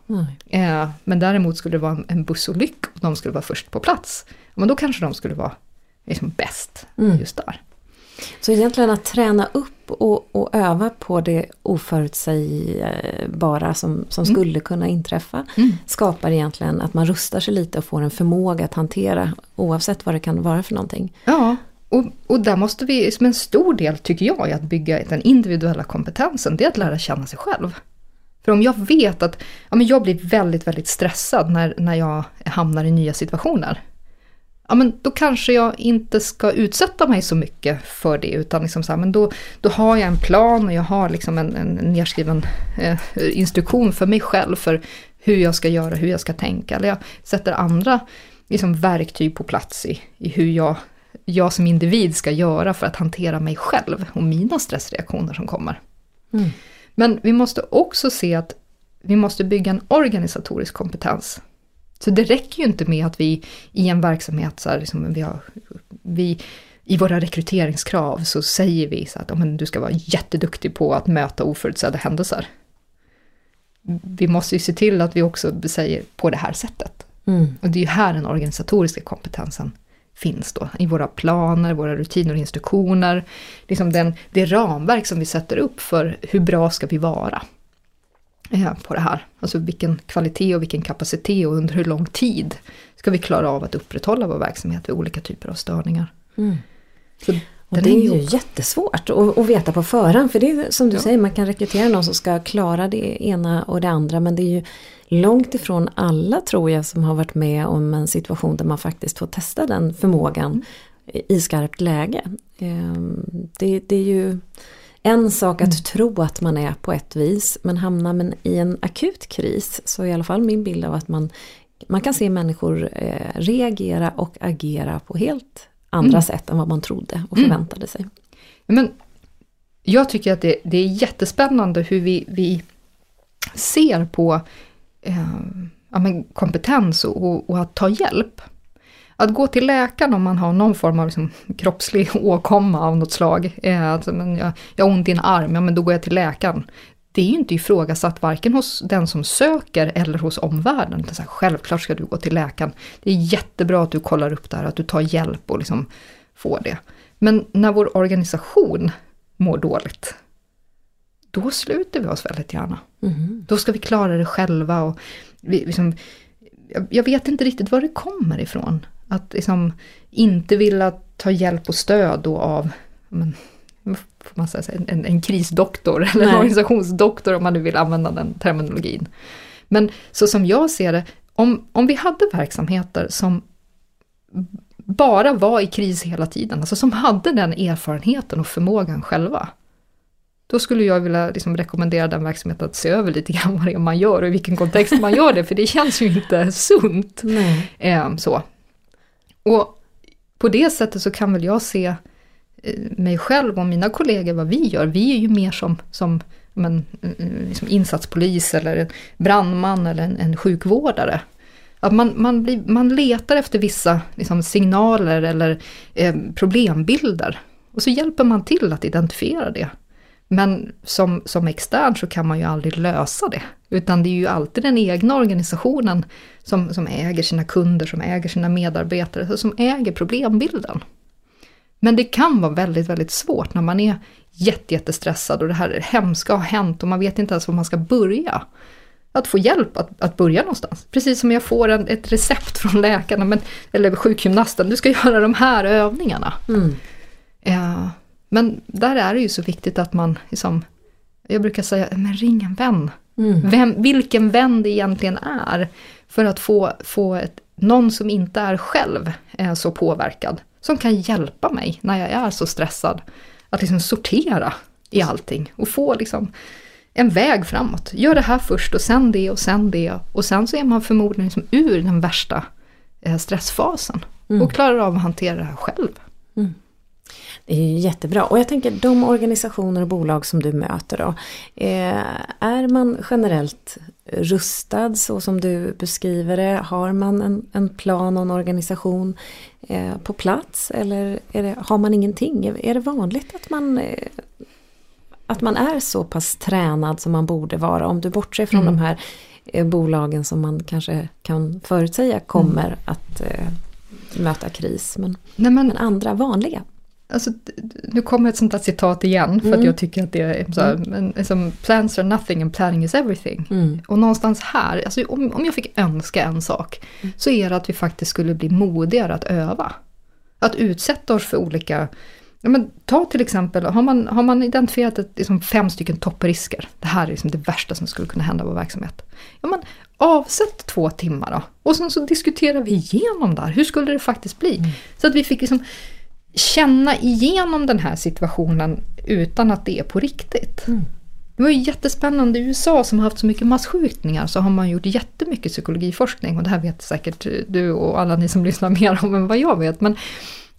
Eh, men däremot skulle det vara en bussolycka och de skulle vara först på plats. Men då kanske de skulle vara liksom bäst mm. just där. Så egentligen att träna upp och, och öva på det oförutsägbara som, som mm. skulle kunna inträffa mm. skapar egentligen att man rustar sig lite och får en förmåga att hantera oavsett vad det kan vara för någonting. Ja, och, och där måste vi, som en stor del tycker jag, i att bygga den individuella kompetensen, det är att lära känna sig själv. För om jag vet att ja, men jag blir väldigt, väldigt stressad när, när jag hamnar i nya situationer. Ja, men då kanske jag inte ska utsätta mig så mycket för det, utan liksom så här, men då, då har jag en plan och jag har liksom en, en nedskriven eh, instruktion för mig själv för hur jag ska göra, hur jag ska tänka. Eller jag sätter andra liksom, verktyg på plats i, i hur jag, jag som individ ska göra för att hantera mig själv och mina stressreaktioner som kommer. Mm. Men vi måste också se att vi måste bygga en organisatorisk kompetens. Så det räcker ju inte med att vi i en verksamhet, så här, liksom, vi, har, vi i våra rekryteringskrav så säger vi så att oh, men du ska vara jätteduktig på att möta oförutsedda händelser. Vi måste ju se till att vi också säger på det här sättet. Mm. Och det är ju här den organisatoriska kompetensen finns då. I våra planer, våra rutiner och instruktioner. Liksom den, det ramverk som vi sätter upp för hur bra ska vi vara på det här. Alltså vilken kvalitet och vilken kapacitet och under hur lång tid ska vi klara av att upprätthålla vår verksamhet vid olika typer av störningar. Mm. och det är ju jättesvårt att, att, veta på förhand för det är som du ja. säger, man kan rekrytera någon som ska klara det ena och det andra men det är ju långt ifrån alla tror jag som har varit med om en situation där man faktiskt får testa den förmågan mm. i skarpt läge. Ehm, det, det, är ju en sak att mm. tro att man är på ett vis men hamnar man i en akut kris så är i alla fall min bild av att man, man kan se människor eh, reagera och agera på helt andra mm. sätt än vad man trodde och mm. förväntade sig. Men jag tycker att det, det är jättespännande hur vi, vi ser på eh, ja, kompetens och, och, att ta hjälp. Att gå till läkaren om man har någon form av liksom kroppslig [LAUGHS] åkomma av något slag. Eh, alltså, men jag, jag har ont i en arm, ja men då går jag till läkaren. Det är ju inte ifrågasatt varken hos den som söker eller hos omvärlden. Så här, självklart ska du gå till läkaren. Det är jättebra att du kollar upp det här, att du tar hjälp och liksom får det. Men när vår organisation mår dåligt, då sluter vi oss väldigt gärna. Mm. Då ska vi klara det själva. Och vi, liksom, jag, vet inte riktigt var det kommer ifrån. Att liksom inte vilja ta hjälp och stöd då av men, får man säga, en, en krisdoktor [LAUGHS] eller en organisationsdoktor om man nu vill använda den terminologin. Men så som jag ser det, om, om vi hade verksamheter som bara var i kris hela tiden, alltså som hade den erfarenheten och förmågan själva. Då skulle jag vilja liksom rekommendera den verksamheten att se över lite grann vad det är man gör och i vilken kontext man gör det, för det känns ju inte sunt. Eh, så. Och på det sättet så kan väl jag se eh, mig själv och mina kollegor vad vi gör. Vi är ju mer som, som men, eh, liksom insatspolis eller en brandman eller en, en sjukvårdare. Att man, man, blir, man letar efter vissa liksom, signaler eller eh, problembilder. Och så hjälper man till att identifiera det. Men som, som extern så kan man ju aldrig lösa det. Utan det är ju alltid den egna organisationen som, som äger sina kunder, som äger sina medarbetare, som äger problembilden. Men det kan vara väldigt, väldigt svårt när man är jättestressad och det här hemska har hänt och man vet inte ens var man ska börja. Att få hjälp att, att börja någonstans. Precis som jag får en, ett recept från läkarna, men, eller sjukgymnasten, du ska göra de här övningarna. Mm. Ja, men där är det ju så viktigt att man, liksom, jag brukar säga, men ring en vän. Mm. Vem, vilken vän det egentligen är. För att få, få ett, någon som inte är själv är så påverkad. Som kan hjälpa mig när jag är så stressad. Att liksom sortera i allting och få liksom en väg framåt. Gör det här först och sen det och sen det. Och sen så är man förmodligen liksom ur den värsta eh, stressfasen. Mm. Och klarar av att hantera det här själv. Det är ju jättebra. Och jag tänker de organisationer och bolag som du möter då. Eh, är man generellt rustad så som du beskriver det? Har man en, en plan och en organisation eh, på plats? Eller det, har man ingenting? Är det vanligt att man eh, att man är så pass tränad som man borde vara om du bortser från mm. de här bolagen som man kanske kan förutsäga kommer mm. att möta kris. Men, Nej, men, men andra vanliga Alltså, nu kommer ett sånt där citat igen, för Mm. att jag tycker att det är så här, men, som plans are nothing and planning is everything. Mm. Och någonstans här, alltså om, om jag fick önska en sak, så är det att vi faktiskt skulle bli modigare att öva. Att utsätta oss för olika, ja, men, ta till exempel, har man, har man identifierat ett, liksom fem stycken topprisker, det här är liksom det värsta som skulle kunna hända på verksamhet. Ja, men, avsätt två timmar då, och sen så diskuterar vi igenom där, hur skulle det faktiskt bli? Så att vi fick liksom känna igenom den här situationen utan att det är på riktigt. Det var ju jättespännande. I USA som har haft så mycket masskjutningar så har man gjort jättemycket psykologiforskning och det här vet säkert du och alla ni som lyssnar mer om än vad jag vet. Men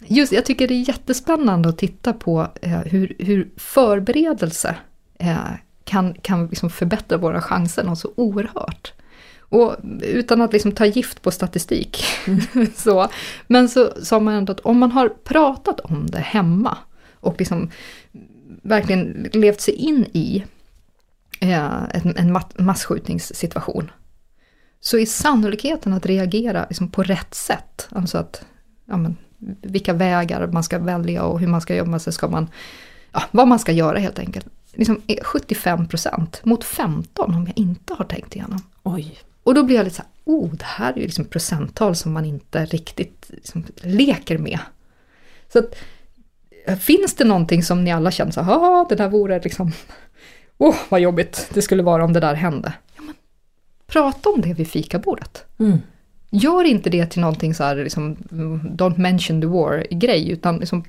just jag tycker det är jättespännande att titta på eh, hur, hur förberedelse eh, kan, kan liksom förbättra våra chanser något så oerhört. Och utan att liksom ta gift på statistik. [LAUGHS] så, men så sa man ändå att om man har pratat om det hemma och liksom verkligen levt sig in i eh, en, en masskjutningssituation. Så är sannolikheten att reagera liksom på rätt sätt, alltså att ja, men, vilka vägar man ska välja och hur man ska jobba, så ska man, ja, vad man ska göra helt enkelt. Liksom är 75% mot 15 om jag inte har tänkt igenom. Oj. Och då blir jag lite så här, oh, det här är ju liksom procenttal som man inte riktigt liksom leker med. Så att, eh, finns det någonting som ni alla känner så här, "Ah, det där vore liksom, åh vad jobbigt det skulle vara om det där hände. Ja, men, prata om det vid fikabordet. Mm. Gör inte det till någonting så här, liksom, mm, don't mention the war-grej, utan liksom,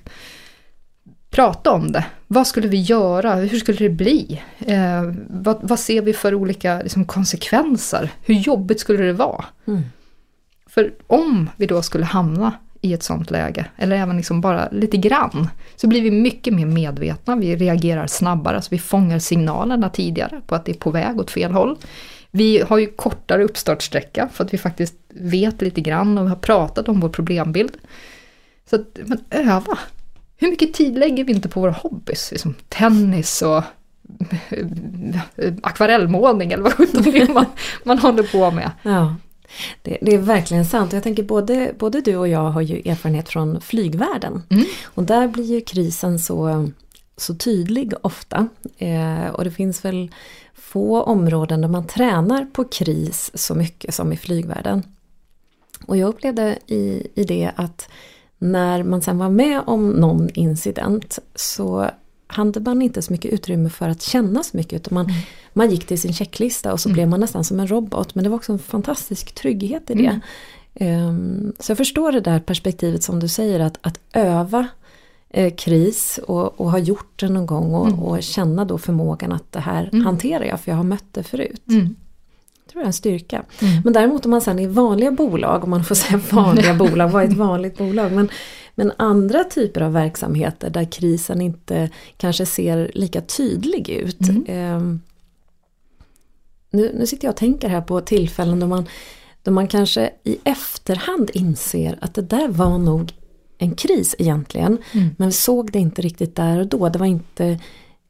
prata om det. Vad skulle vi göra? Hur skulle det bli? Eh, vad, vad ser vi för olika liksom, konsekvenser? Hur jobbigt skulle det vara? Mm. För om vi då skulle hamna i ett sånt läge, eller även liksom bara lite grann, så blir vi mycket mer medvetna, vi reagerar snabbare, så vi fångar signalerna tidigare på att det är på väg åt fel håll. Vi har ju kortare uppstartsträcka för att vi faktiskt vet lite grann och har pratat om vår problembild. Så att, men öva! Hur mycket tid lägger vi inte på våra hobbys? Liksom tennis och akvarellmålning eller vad sjutton det är man, man håller på med. Ja, det, det är verkligen sant. Jag tänker både, både du och jag har ju erfarenhet från flygvärlden. Mm. Och där blir ju krisen så, så tydlig ofta. Eh, och det finns väl få områden där man tränar på kris så mycket som i flygvärlden. Och jag upplevde i, i det att när man sen var med om någon incident så hade man inte så mycket utrymme för att känna så mycket utan man, man gick till sin checklista och så blev man nästan som en robot. Men det var också en fantastisk trygghet i det. Ehm, så jag förstår det där perspektivet som du säger att, att öva eh, kris och, och ha gjort det någon gång och, och känna då förmågan att det här hanterar jag för jag har mött det förut. Mm. Jag tror det är en styrka. Men däremot om man sen är i vanliga bolag, om man får säga [LAUGHS] vanliga bolag, vad är ett vanligt bolag? Men, men andra typer av verksamheter där krisen inte kanske ser lika tydlig ut. Ehm, nu, nu sitter jag och tänker här på tillfällen då man, då man kanske i efterhand inser att det där var nog en kris egentligen. Men vi såg det inte riktigt där och då. Det var inte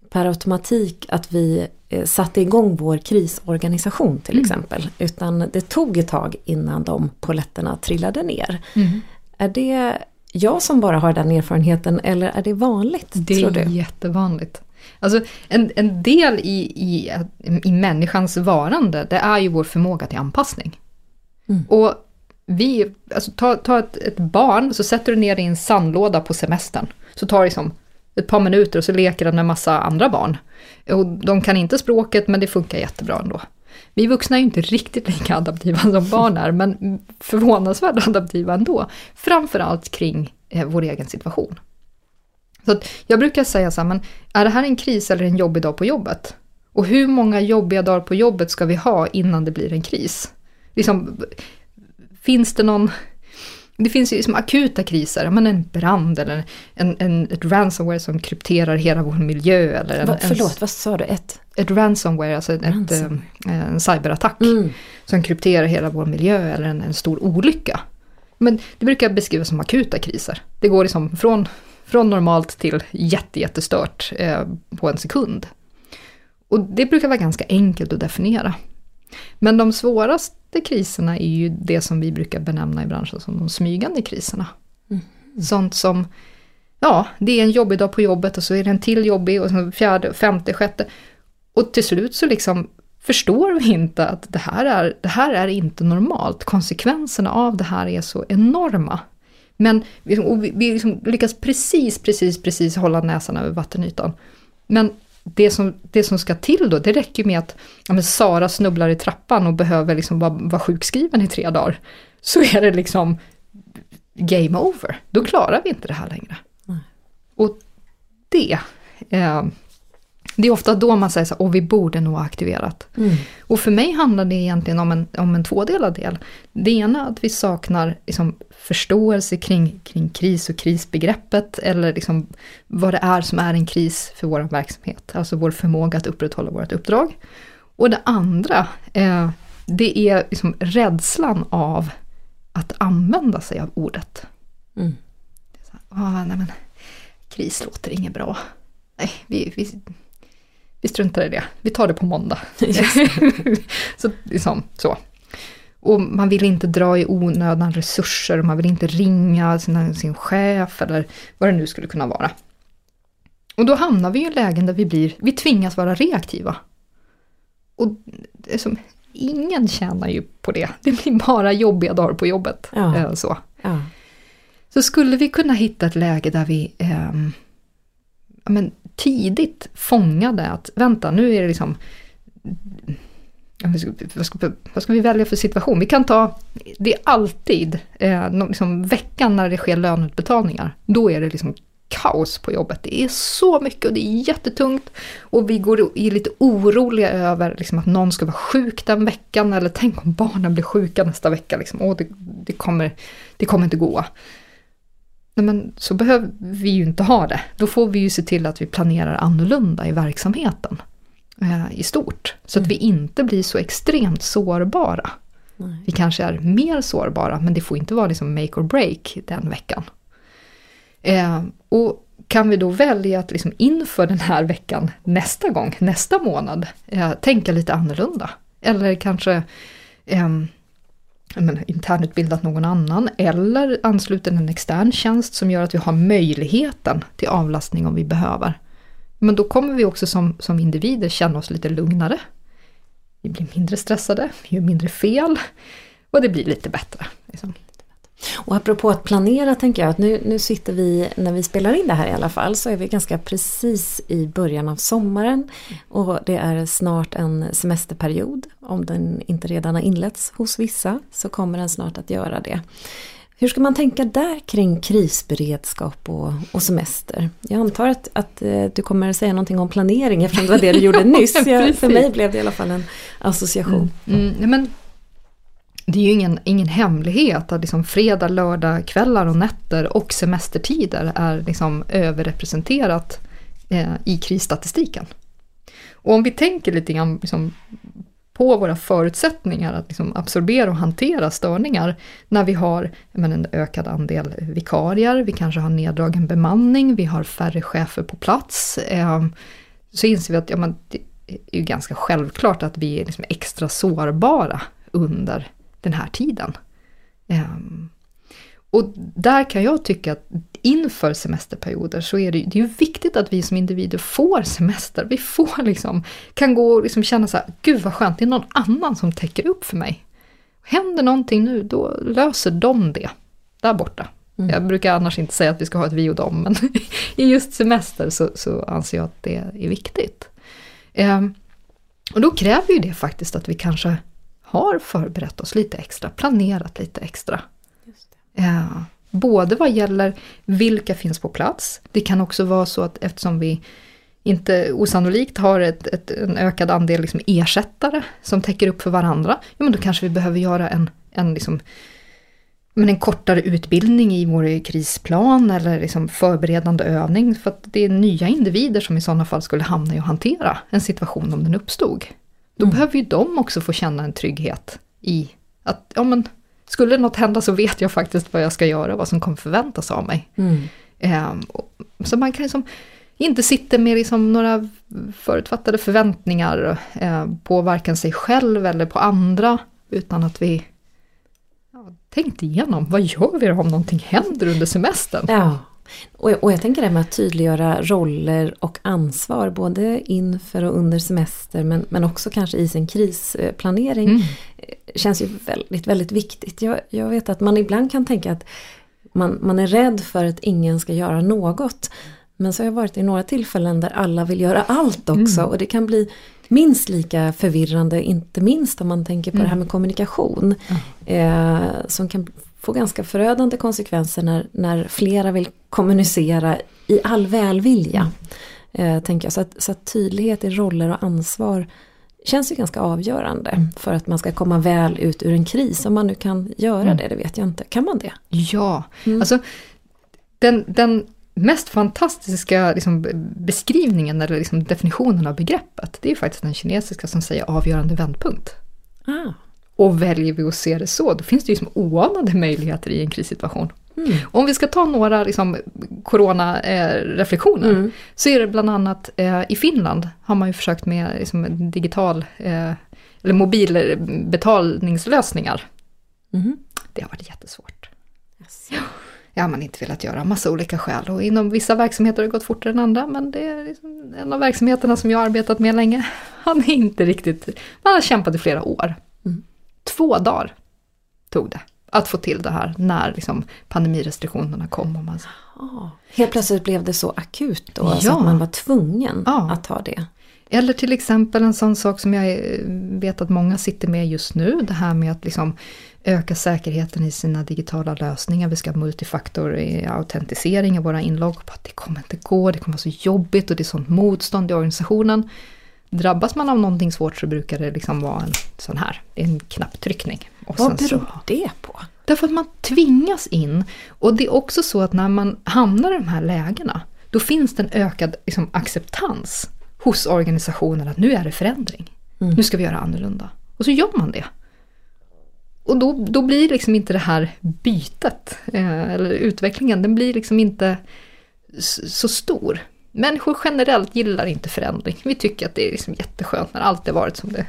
per automatik att vi eh, satte igång vår krisorganisation till exempel. Utan det tog ett tag innan de poletterna trillade ner. Mm. Är det jag som bara har den erfarenheten eller är det vanligt Det är jättevanligt. Alltså en, en del i, i, i människans varande, det är ju vår förmåga till anpassning. Mm. Och vi, alltså ta, ta ett, ett barn, så sätter du ner det i en sandlåda på semestern. Så tar det liksom ett par minuter och så leker den med massa andra barn. Och de kan inte språket men det funkar jättebra ändå. Vi vuxna är ju inte riktigt lika adaptiva [LAUGHS] som barn är, men förvånansvärt adaptiva ändå. Framförallt kring eh, vår egen situation. Så att jag brukar säga så här, men är det här en kris eller en jobbig dag på jobbet? Och hur många jobbiga dagar på jobbet ska vi ha innan det blir en kris? Liksom, finns det någon... Det finns ju liksom akuta kriser, men en brand eller en, en, ett ransomware som krypterar hela vår miljö. Eller en, Va, en, förlåt, vad sa du? Ett? ett ransomware, alltså Ransomware. Ett, eh, en cyberattack Mm. som krypterar hela vår miljö eller en, en stor olycka. Men det brukar beskrivas som akuta kriser. Det går liksom från, från normalt till jätte, jättestört eh, på en sekund. Och det brukar vara ganska enkelt att definiera. Men de svåraste kriserna är ju det som vi brukar benämna i branschen som de smygande kriserna. Sånt som, ja, det är en jobbig dag på jobbet och så är det en till jobbig och så fjärde, femte, sjätte. Och till slut så liksom förstår vi inte att det här är, det här är inte normalt. Konsekvenserna av det här är så enorma. Men vi, vi, vi liksom lyckas precis, precis, precis hålla näsan över vattenytan. Men det som, det som ska till då, det räcker med att ja, Sara snubblar i trappan och behöver liksom vara, vara sjukskriven i tre dagar. Så är det liksom game over. Då klarar vi inte det här längre. Mm. Och det, eh, det är ofta då man säger så och vi borde nog ha aktiverat. Mm. Och för mig handlar det egentligen om en, om en tvådelad del. Det ena att vi saknar liksom, förståelse kring, kring kris och krisbegreppet, eller liksom vad det är som är en kris för vår verksamhet, alltså vår förmåga att upprätthålla vårt uppdrag. Och det andra, eh, det är liksom rädslan av att använda sig av ordet. Mm. Ah, nej men, kris låter inget bra. Nej, vi, vi, vi struntar i det. Vi tar det på måndag. [LAUGHS] så, liksom, så. Och man vill inte dra i onödan resurser, man vill inte ringa sin, sin chef eller vad det nu skulle kunna vara. Och då hamnar vi i lägen där vi, blir, vi tvingas vara reaktiva. Och det som, ingen tjänar ju på det. Det blir bara jobbiga dagar på jobbet. Ja. Eh, så. Ja. så skulle vi kunna hitta ett läge där vi eh, men, tidigt fångade att vänta, nu är det liksom vad ska, vad ska vi välja för situation? Vi kan ta, det är alltid eh, liksom veckan när det sker löneutbetalningar. Då är det liksom kaos på jobbet. Det är så mycket och det är jättetungt. Och vi går är lite oroliga över liksom, att någon ska vara sjuk den veckan. Eller tänk om barnen blir sjuka nästa vecka. Liksom. Åh, det, det, kommer, det kommer inte gå. Nej, men så behöver vi ju inte ha det. Då får vi ju se till att vi planerar annorlunda i verksamheten eh, i stort. Så mm. att vi inte blir så extremt sårbara. Nej. Vi kanske är mer sårbara men det får inte vara liksom make or break den veckan. Eh, och kan vi då välja att liksom inför den här veckan nästa gång, nästa månad, eh, tänka lite annorlunda? Eller kanske eh, men, internutbildat någon annan eller anslutit en extern tjänst som gör att vi har möjligheten till avlastning om vi behöver. Men då kommer vi också som, som individer känna oss lite lugnare. Vi blir mindre stressade, vi gör mindre fel och det blir lite bättre. Liksom. Och apropå att planera tänker jag att nu, nu sitter vi, när vi spelar in det här i alla fall, så är vi ganska precis i början av sommaren. Och det är snart en semesterperiod. Om den inte redan har inletts hos vissa så kommer den snart att göra det. Hur ska man tänka där kring krisberedskap och, och semester? Jag antar att, att eh, du kommer att säga någonting om planering eftersom det var det du gjorde [LAUGHS] nyss. Jag, för mig blev det i alla fall en association. Mm, mm, men det är ju ingen, ingen hemlighet att liksom fredag, lördag, kvällar och nätter och semestertider är liksom överrepresenterat eh, i krisstatistiken. Och om vi tänker lite grann liksom på våra förutsättningar att liksom absorbera och hantera störningar när vi har men, en ökad andel vikarier, vi kanske har neddragen bemanning, vi har färre chefer på plats. Eh, så inser vi att ja, men, det är ju ganska självklart att vi är liksom extra sårbara under den här tiden. Um, och där kan jag tycka att inför semesterperioder så är det, det är viktigt att vi som individer får semester. Vi får liksom, kan gå och liksom känna så här, gud vad skönt, det är någon annan som täcker upp för mig. Händer någonting nu, då löser de det där borta. Mm. Jag brukar annars inte säga att vi ska ha ett vi och dem, men [LAUGHS] i just semester så, så anser jag att det är viktigt. Um, och då kräver ju det faktiskt att vi kanske har förberett oss lite extra, planerat lite extra. Ja, både vad gäller vilka finns på plats. Det kan också vara så att eftersom vi inte osannolikt har ett, ett, en ökad andel liksom ersättare som täcker upp för varandra, ja, men då kanske vi behöver göra en, en, liksom, men en kortare utbildning i vår krisplan eller liksom förberedande övning. För att det är nya individer som i sådana fall skulle hamna i att hantera en situation om den uppstod. Då mm. behöver ju de också få känna en trygghet i att, ja men, skulle något hända så vet jag faktiskt vad jag ska göra, vad som kommer förväntas av mig. Mm. Eh, så man kan liksom inte sitta med liksom några förutfattade förväntningar eh, på varken sig själv eller på andra, utan att vi ja, tänkt igenom, vad gör vi om någonting händer under semestern? Ja. Och, och jag tänker det här med att tydliggöra roller och ansvar både inför och under semester men, men också kanske i sin krisplanering. Mm. Känns ju väldigt, väldigt viktigt. Jag, jag vet att man ibland kan tänka att man, man är rädd för att ingen ska göra något. Men så har jag varit i några tillfällen där alla vill göra allt också mm. och det kan bli minst lika förvirrande, inte minst om man tänker på mm. det här med kommunikation. Mm. Eh, som kan få ganska förödande konsekvenser när, när flera vill kommunicera i all välvilja. Eh, tänker jag. Så, att, så att tydlighet i roller och ansvar känns ju ganska avgörande för att man ska komma väl ut ur en kris. Om man nu kan göra mm. det, det vet jag inte. Kan man det? Ja, mm. alltså den, den mest fantastiska liksom, beskrivningen eller liksom, definitionen av begreppet, det är faktiskt den kinesiska som säger avgörande vändpunkt. Ah. Och väljer vi att se det så, då finns det ju som oanade möjligheter i en krissituation. Mm. Om vi ska ta några liksom, corona-reflektioner, mm. så är det bland annat eh, i Finland har man ju försökt med liksom, digital, eh, eller mobilbetalningslösningar. Mm. Det har varit jättesvårt. Yes. Det har man inte velat göra, massa olika skäl. Och inom vissa verksamheter har det gått fortare än andra, men det är liksom en av verksamheterna som jag har arbetat med länge. Han är inte riktigt, man har kämpat i flera år. Mm. Två dagar tog det att få till det här när liksom pandemirestriktionerna kom. Och man... Oh. Helt plötsligt blev det så akut då, ja. att man var tvungen ja. att ta det. Eller till exempel en sån sak som jag vet att många sitter med just nu, det här med att liksom öka säkerheten i sina digitala lösningar. Vi ska ha multifaktor i våra inlogg. Det kommer inte gå, det kommer vara så jobbigt och det är sånt motstånd i organisationen. Drabbas man av någonting svårt så brukar det liksom vara en sån här, en knapptryckning. Och Vad beror så, det på? Därför att man tvingas in. Och det är också så att när man hamnar i de här lägena, då finns det en ökad liksom, acceptans hos organisationen att nu är det förändring. Mm. Nu ska vi göra annorlunda. Och så gör man det. Och då, då blir liksom inte det här bytet, eh, eller utvecklingen, den blir liksom inte så stor. Människor generellt gillar inte förändring. Vi tycker att det är liksom jätteskönt när allt har varit som det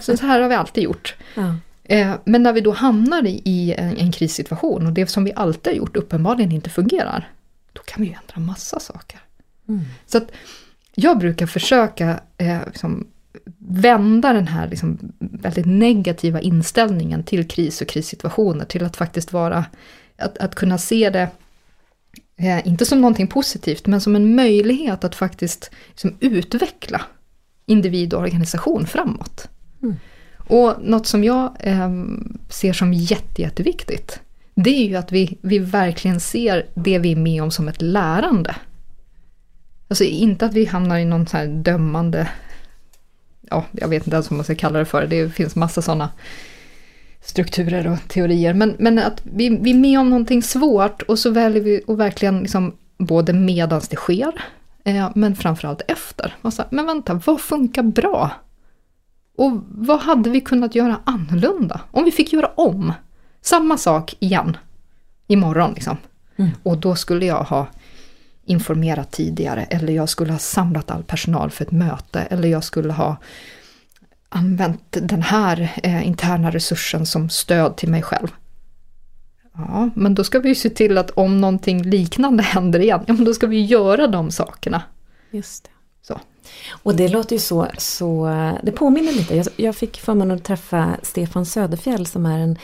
Så här har vi alltid gjort. Ja. Eh, men när vi då hamnar i en, en krissituation och det som vi alltid har gjort uppenbarligen inte fungerar, då kan vi ju ändra massa saker. Mm. Så att jag brukar försöka eh, liksom, vända den här liksom väldigt negativa inställningen till kris och krissituationer till att faktiskt vara, att, att kunna se det, eh, inte som någonting positivt, men som en möjlighet att faktiskt liksom utveckla individ och organisation framåt. Mm. Och något som jag eh, ser som jätte, jätteviktigt, det är ju att vi, vi verkligen ser det vi är med om som ett lärande. Alltså inte att vi hamnar i någon så här dömande ja, jag vet inte ens vad man ska kalla det för, det finns massa sådana strukturer och teorier. Men, men att vi, vi är med om någonting svårt och så väljer vi att verkligen liksom, både medans det sker, eh, men framförallt efter. Så, men vänta, vad funkar bra? Och vad hade vi kunnat göra annorlunda? Om vi fick göra om samma sak igen imorgon liksom. Mm. Och då skulle jag ha informerat tidigare eller jag skulle ha samlat all personal för ett möte eller jag skulle ha använt den här eh, interna resursen som stöd till mig själv. Ja, men då ska vi ju se till att om någonting liknande händer igen, ja men då ska vi göra de sakerna. Just det. Så. Och det låter ju så, så det påminner lite, jag, jag fick förmånen att träffa Stefan Söderfjell som är en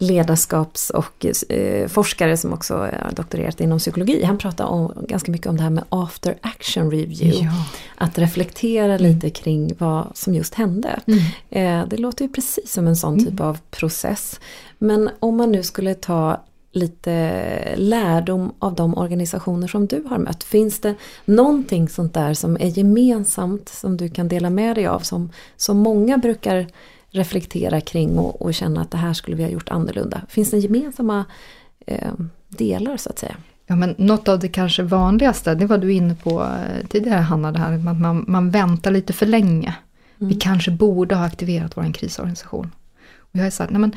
ledarskaps och eh, forskare som också har doktorerat inom psykologi. Han pratar om, ganska mycket om det här med after action review. Ja. Att reflektera mm. lite kring vad som just hände. Mm. Eh, det låter ju precis som en sån mm. typ av process. Men om man nu skulle ta lite lärdom av de organisationer som du har mött. Finns det någonting sånt där som är gemensamt som du kan dela med dig av som, som många brukar reflektera kring och, och känna att det här skulle vi ha gjort annorlunda? Finns det gemensamma eh, delar så att säga? Ja, men något av det kanske vanligaste, det var du inne på eh, tidigare Hanna, det här att man, man väntar lite för länge. Mm. Vi kanske borde ha aktiverat vår krisorganisation. Och jag har sagt, nej men,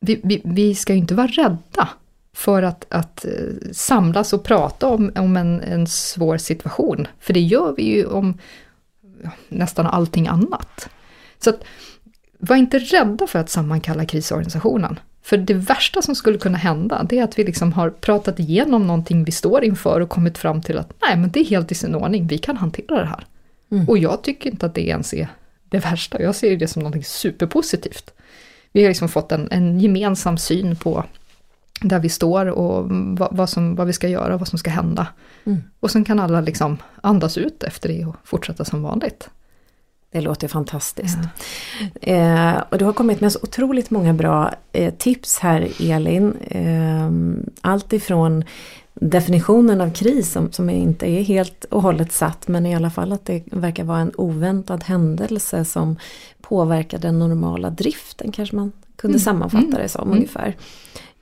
vi, vi, vi ska ju inte vara rädda för att, att eh, samlas och prata om, om en, en svår situation. För det gör vi ju om nästan allting annat. Så att, var inte rädda för att sammankalla krisorganisationen. För det värsta som skulle kunna hända, det är att vi liksom har pratat igenom någonting vi står inför och kommit fram till att nej, men det är helt i sin ordning, vi kan hantera det här. Mm. Och jag tycker inte att det ens är det värsta, jag ser det som någonting superpositivt. Vi har liksom fått en, en gemensam syn på där vi står och vad, vad, som, vad vi ska göra och vad som ska hända. Mm. Och sen kan alla liksom andas ut efter det och fortsätta som vanligt. Det låter fantastiskt. Ja. Eh, och du har kommit med så otroligt många bra eh, tips här Elin. Eh, allt ifrån definitionen av kris som, som inte är helt och hållet satt men i alla fall att det verkar vara en oväntad händelse som påverkar den normala driften kanske man kunde mm. sammanfatta mm. det som mm. ungefär.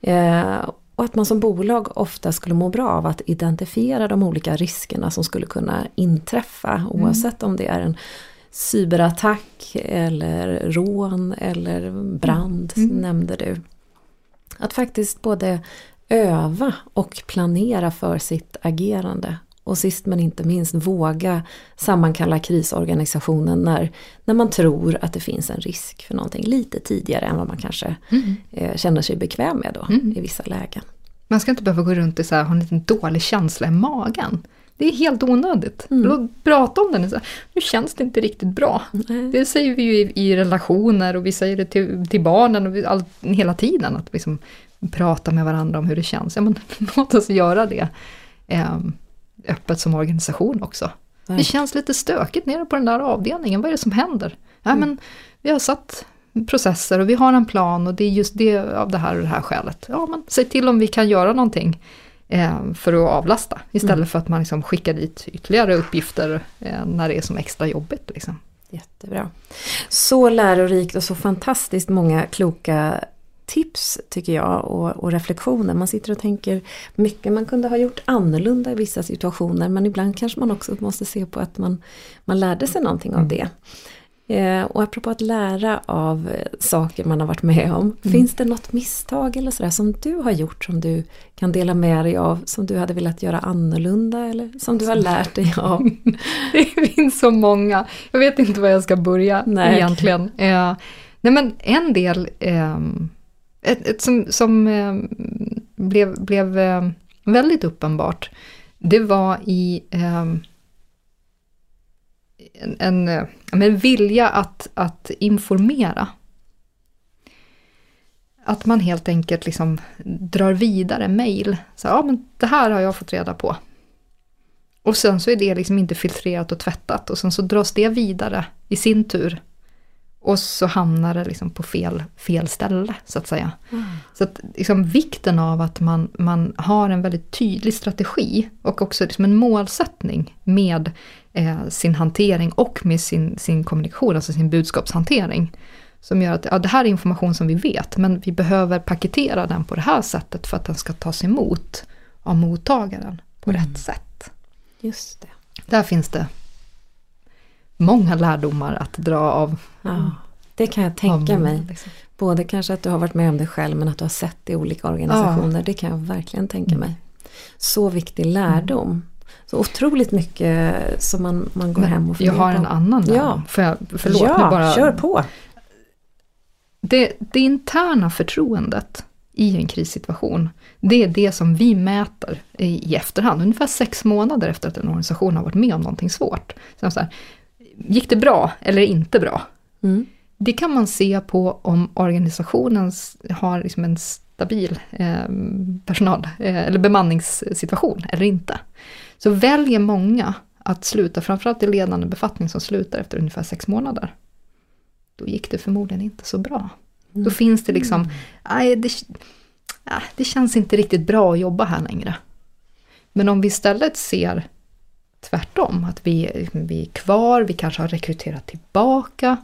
Eh, och att man som bolag ofta skulle må bra av att identifiera de olika riskerna som skulle kunna inträffa mm. oavsett om det är en cyberattack eller rån eller brand mm. mm. nämnde du. Att faktiskt både öva och planera för sitt agerande. Och sist men inte minst våga sammankalla krisorganisationen när, när man tror att det finns en risk för någonting lite tidigare än vad man kanske mm. eh, känner sig bekväm med då mm. i vissa lägen. Man ska inte behöva gå runt och så här, ha en liten dålig känsla i magen. Det är helt onödigt. Mm. Låt prata om den. Nu känns det inte riktigt bra. Mm. Det säger vi ju i, i, relationer och vi säger det till, till barnen och vi, all, hela tiden. Att liksom prata med varandra om hur det känns. Ja, men, [LAUGHS] låt oss göra det eh, öppet som organisation också. Nej. Det känns lite stökigt nere på den där avdelningen. Vad är det som händer? Ja, mm. men, vi har satt processer och vi har en plan och det är just det av det här och det här skälet. Ja, men säg till om vi kan göra någonting för att avlasta. Istället mm. för att man liksom skickar dit ytterligare uppgifter eh, när det är som extra jobbigt. Liksom. Jättebra. Så lärorikt och så fantastiskt många kloka tips tycker jag och, och, reflektioner. Man sitter och tänker mycket man kunde ha gjort annorlunda i vissa situationer men ibland kanske man också måste se på att man, man lärde sig någonting av mm. det. Eh, och apropå att lära av saker man har varit med om. Mm. Finns det något misstag eller sådär som du har gjort som du kan dela med dig av? Som du hade velat göra annorlunda eller som du har lärt dig av? [LAUGHS] det finns så många. Jag vet inte var jag ska börja nej. egentligen. Eh, nej men en del eh, ett, ett som, som eh, blev, blev eh, väldigt uppenbart. Det var i en, en, eh, en vilja att, att informera. Att man helt enkelt liksom drar vidare mejl. Ja, men det här har jag fått reda på. Och sen så är det liksom inte filtrerat och tvättat och sen så dras det vidare i sin tur och så hamnar det liksom på fel, fel ställe så att säga. Mm. Så att liksom vikten av att man, man har en väldigt tydlig strategi och också liksom en målsättning med eh, sin hantering och med sin, sin kommunikation, alltså sin budskapshantering. Som gör att ja, det här är information som vi vet men vi behöver paketera den på det här sättet för att den ska tas emot av mottagaren på mm. rätt sätt. Just det. Där finns det många lärdomar att dra av. Ja, det kan jag tänka av, mig. Liksom. Både kanske att du har varit med om det själv men att du har sett det i olika organisationer. Ja. Det kan jag verkligen tänka mm. mig. Så viktig lärdom. Så otroligt mycket som man, man går men hem och Jag har en annan lärdom. Ja. Får jag, förlåt, ja, bara, kör på. Det, det interna förtroendet i en krissituation, det är det som vi mäter i, i efterhand, ungefär sex månader efter att en organisation har varit med om någonting svårt. Så så här, gick det bra eller inte bra? Mm. Det kan man se på om organisationen har liksom en stabil eh, personal eh, eller bemanningssituation eller inte. Så väljer många att sluta, framförallt i ledande befattning som slutar efter ungefär sex månader. Då gick det förmodligen inte så bra. Mm. Då finns det liksom, nej det, det känns inte riktigt bra att jobba här längre. Men om vi istället ser tvärtom, att vi, vi är kvar, vi kanske har rekryterat tillbaka,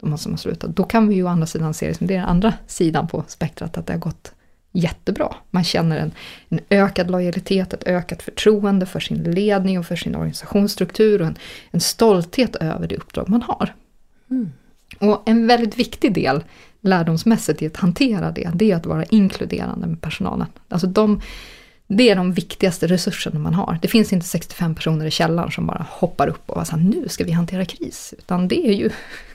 de som har slutat. Då kan vi ju å andra sidan se det som det är den andra sidan på spektrat, att det har gått jättebra. Man känner en, en ökad lojalitet, ett ökat förtroende för sin ledning och för sin organisationsstruktur och en, en stolthet över det uppdrag man har. Mm. Och en väldigt viktig del lärdomsmässigt i att hantera det, det är att vara inkluderande med personalen. Alltså de, det är de viktigaste resurserna man har. Det finns inte 65 personer i källaren som bara hoppar upp och säger nu ska vi hantera kris. Utan det är ju,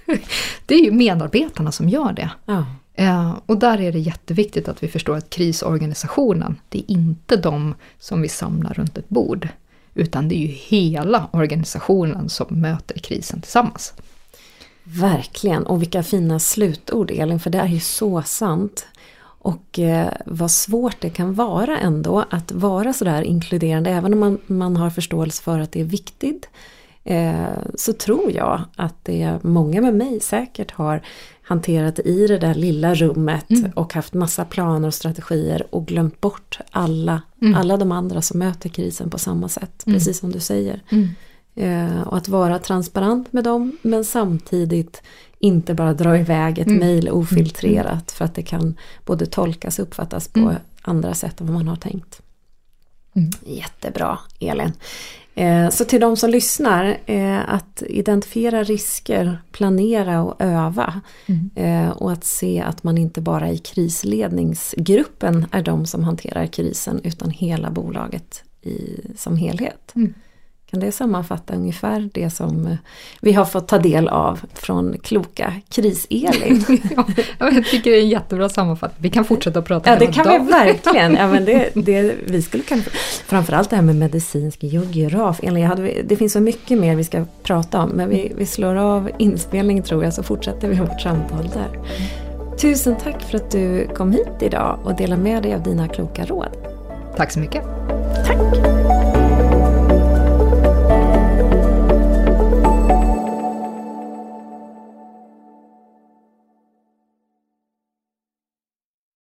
[LAUGHS] det är ju medarbetarna som gör det. Ja. Eh, och där är det jätteviktigt att vi förstår att krisorganisationen, det är inte de som vi samlar runt ett bord. Utan det är ju hela organisationen som möter krisen tillsammans. Verkligen, och vilka fina slutord Elin, för det är ju så sant. Och eh, vad svårt det kan vara ändå att vara sådär inkluderande, även om man, man har förståelse för att det är viktigt. Eh, så tror jag att det många med mig säkert har hanterat i det där lilla rummet mm. och haft massa planer och strategier och glömt bort alla, mm. alla de andra som möter krisen på samma sätt, mm. precis som du säger. Mm. Eh, och att vara transparent med dem men samtidigt inte bara dra iväg ett mm. mejl mm. ofiltrerat för att det kan både tolkas och uppfattas på andra sätt än vad man har tänkt. Jättebra Elin. Eh, så till de som lyssnar, eh, att identifiera risker, planera och öva. Mm. Eh, och att se att man inte bara i krisledningsgruppen är de som hanterar krisen utan hela bolaget i, som helhet. Mm. Kan det sammanfatta ungefär det som eh, vi har fått ta del av från kloka Kris-Elin? [LAUGHS] ja, jag tycker det är en jättebra sammanfattning. Vi kan fortsätta att prata Ja det kan dag. vi verkligen. Ja, men det, [LAUGHS] det, vi skulle kan, framförallt det här med medicinsk geograf. Hade, det finns så mycket mer vi ska prata om men vi, vi slår av inspelningen tror jag så fortsätter vi vårt samtal där. Tusen tack för att du kom hit idag och delade med dig av dina kloka råd. Tack så mycket. Tack.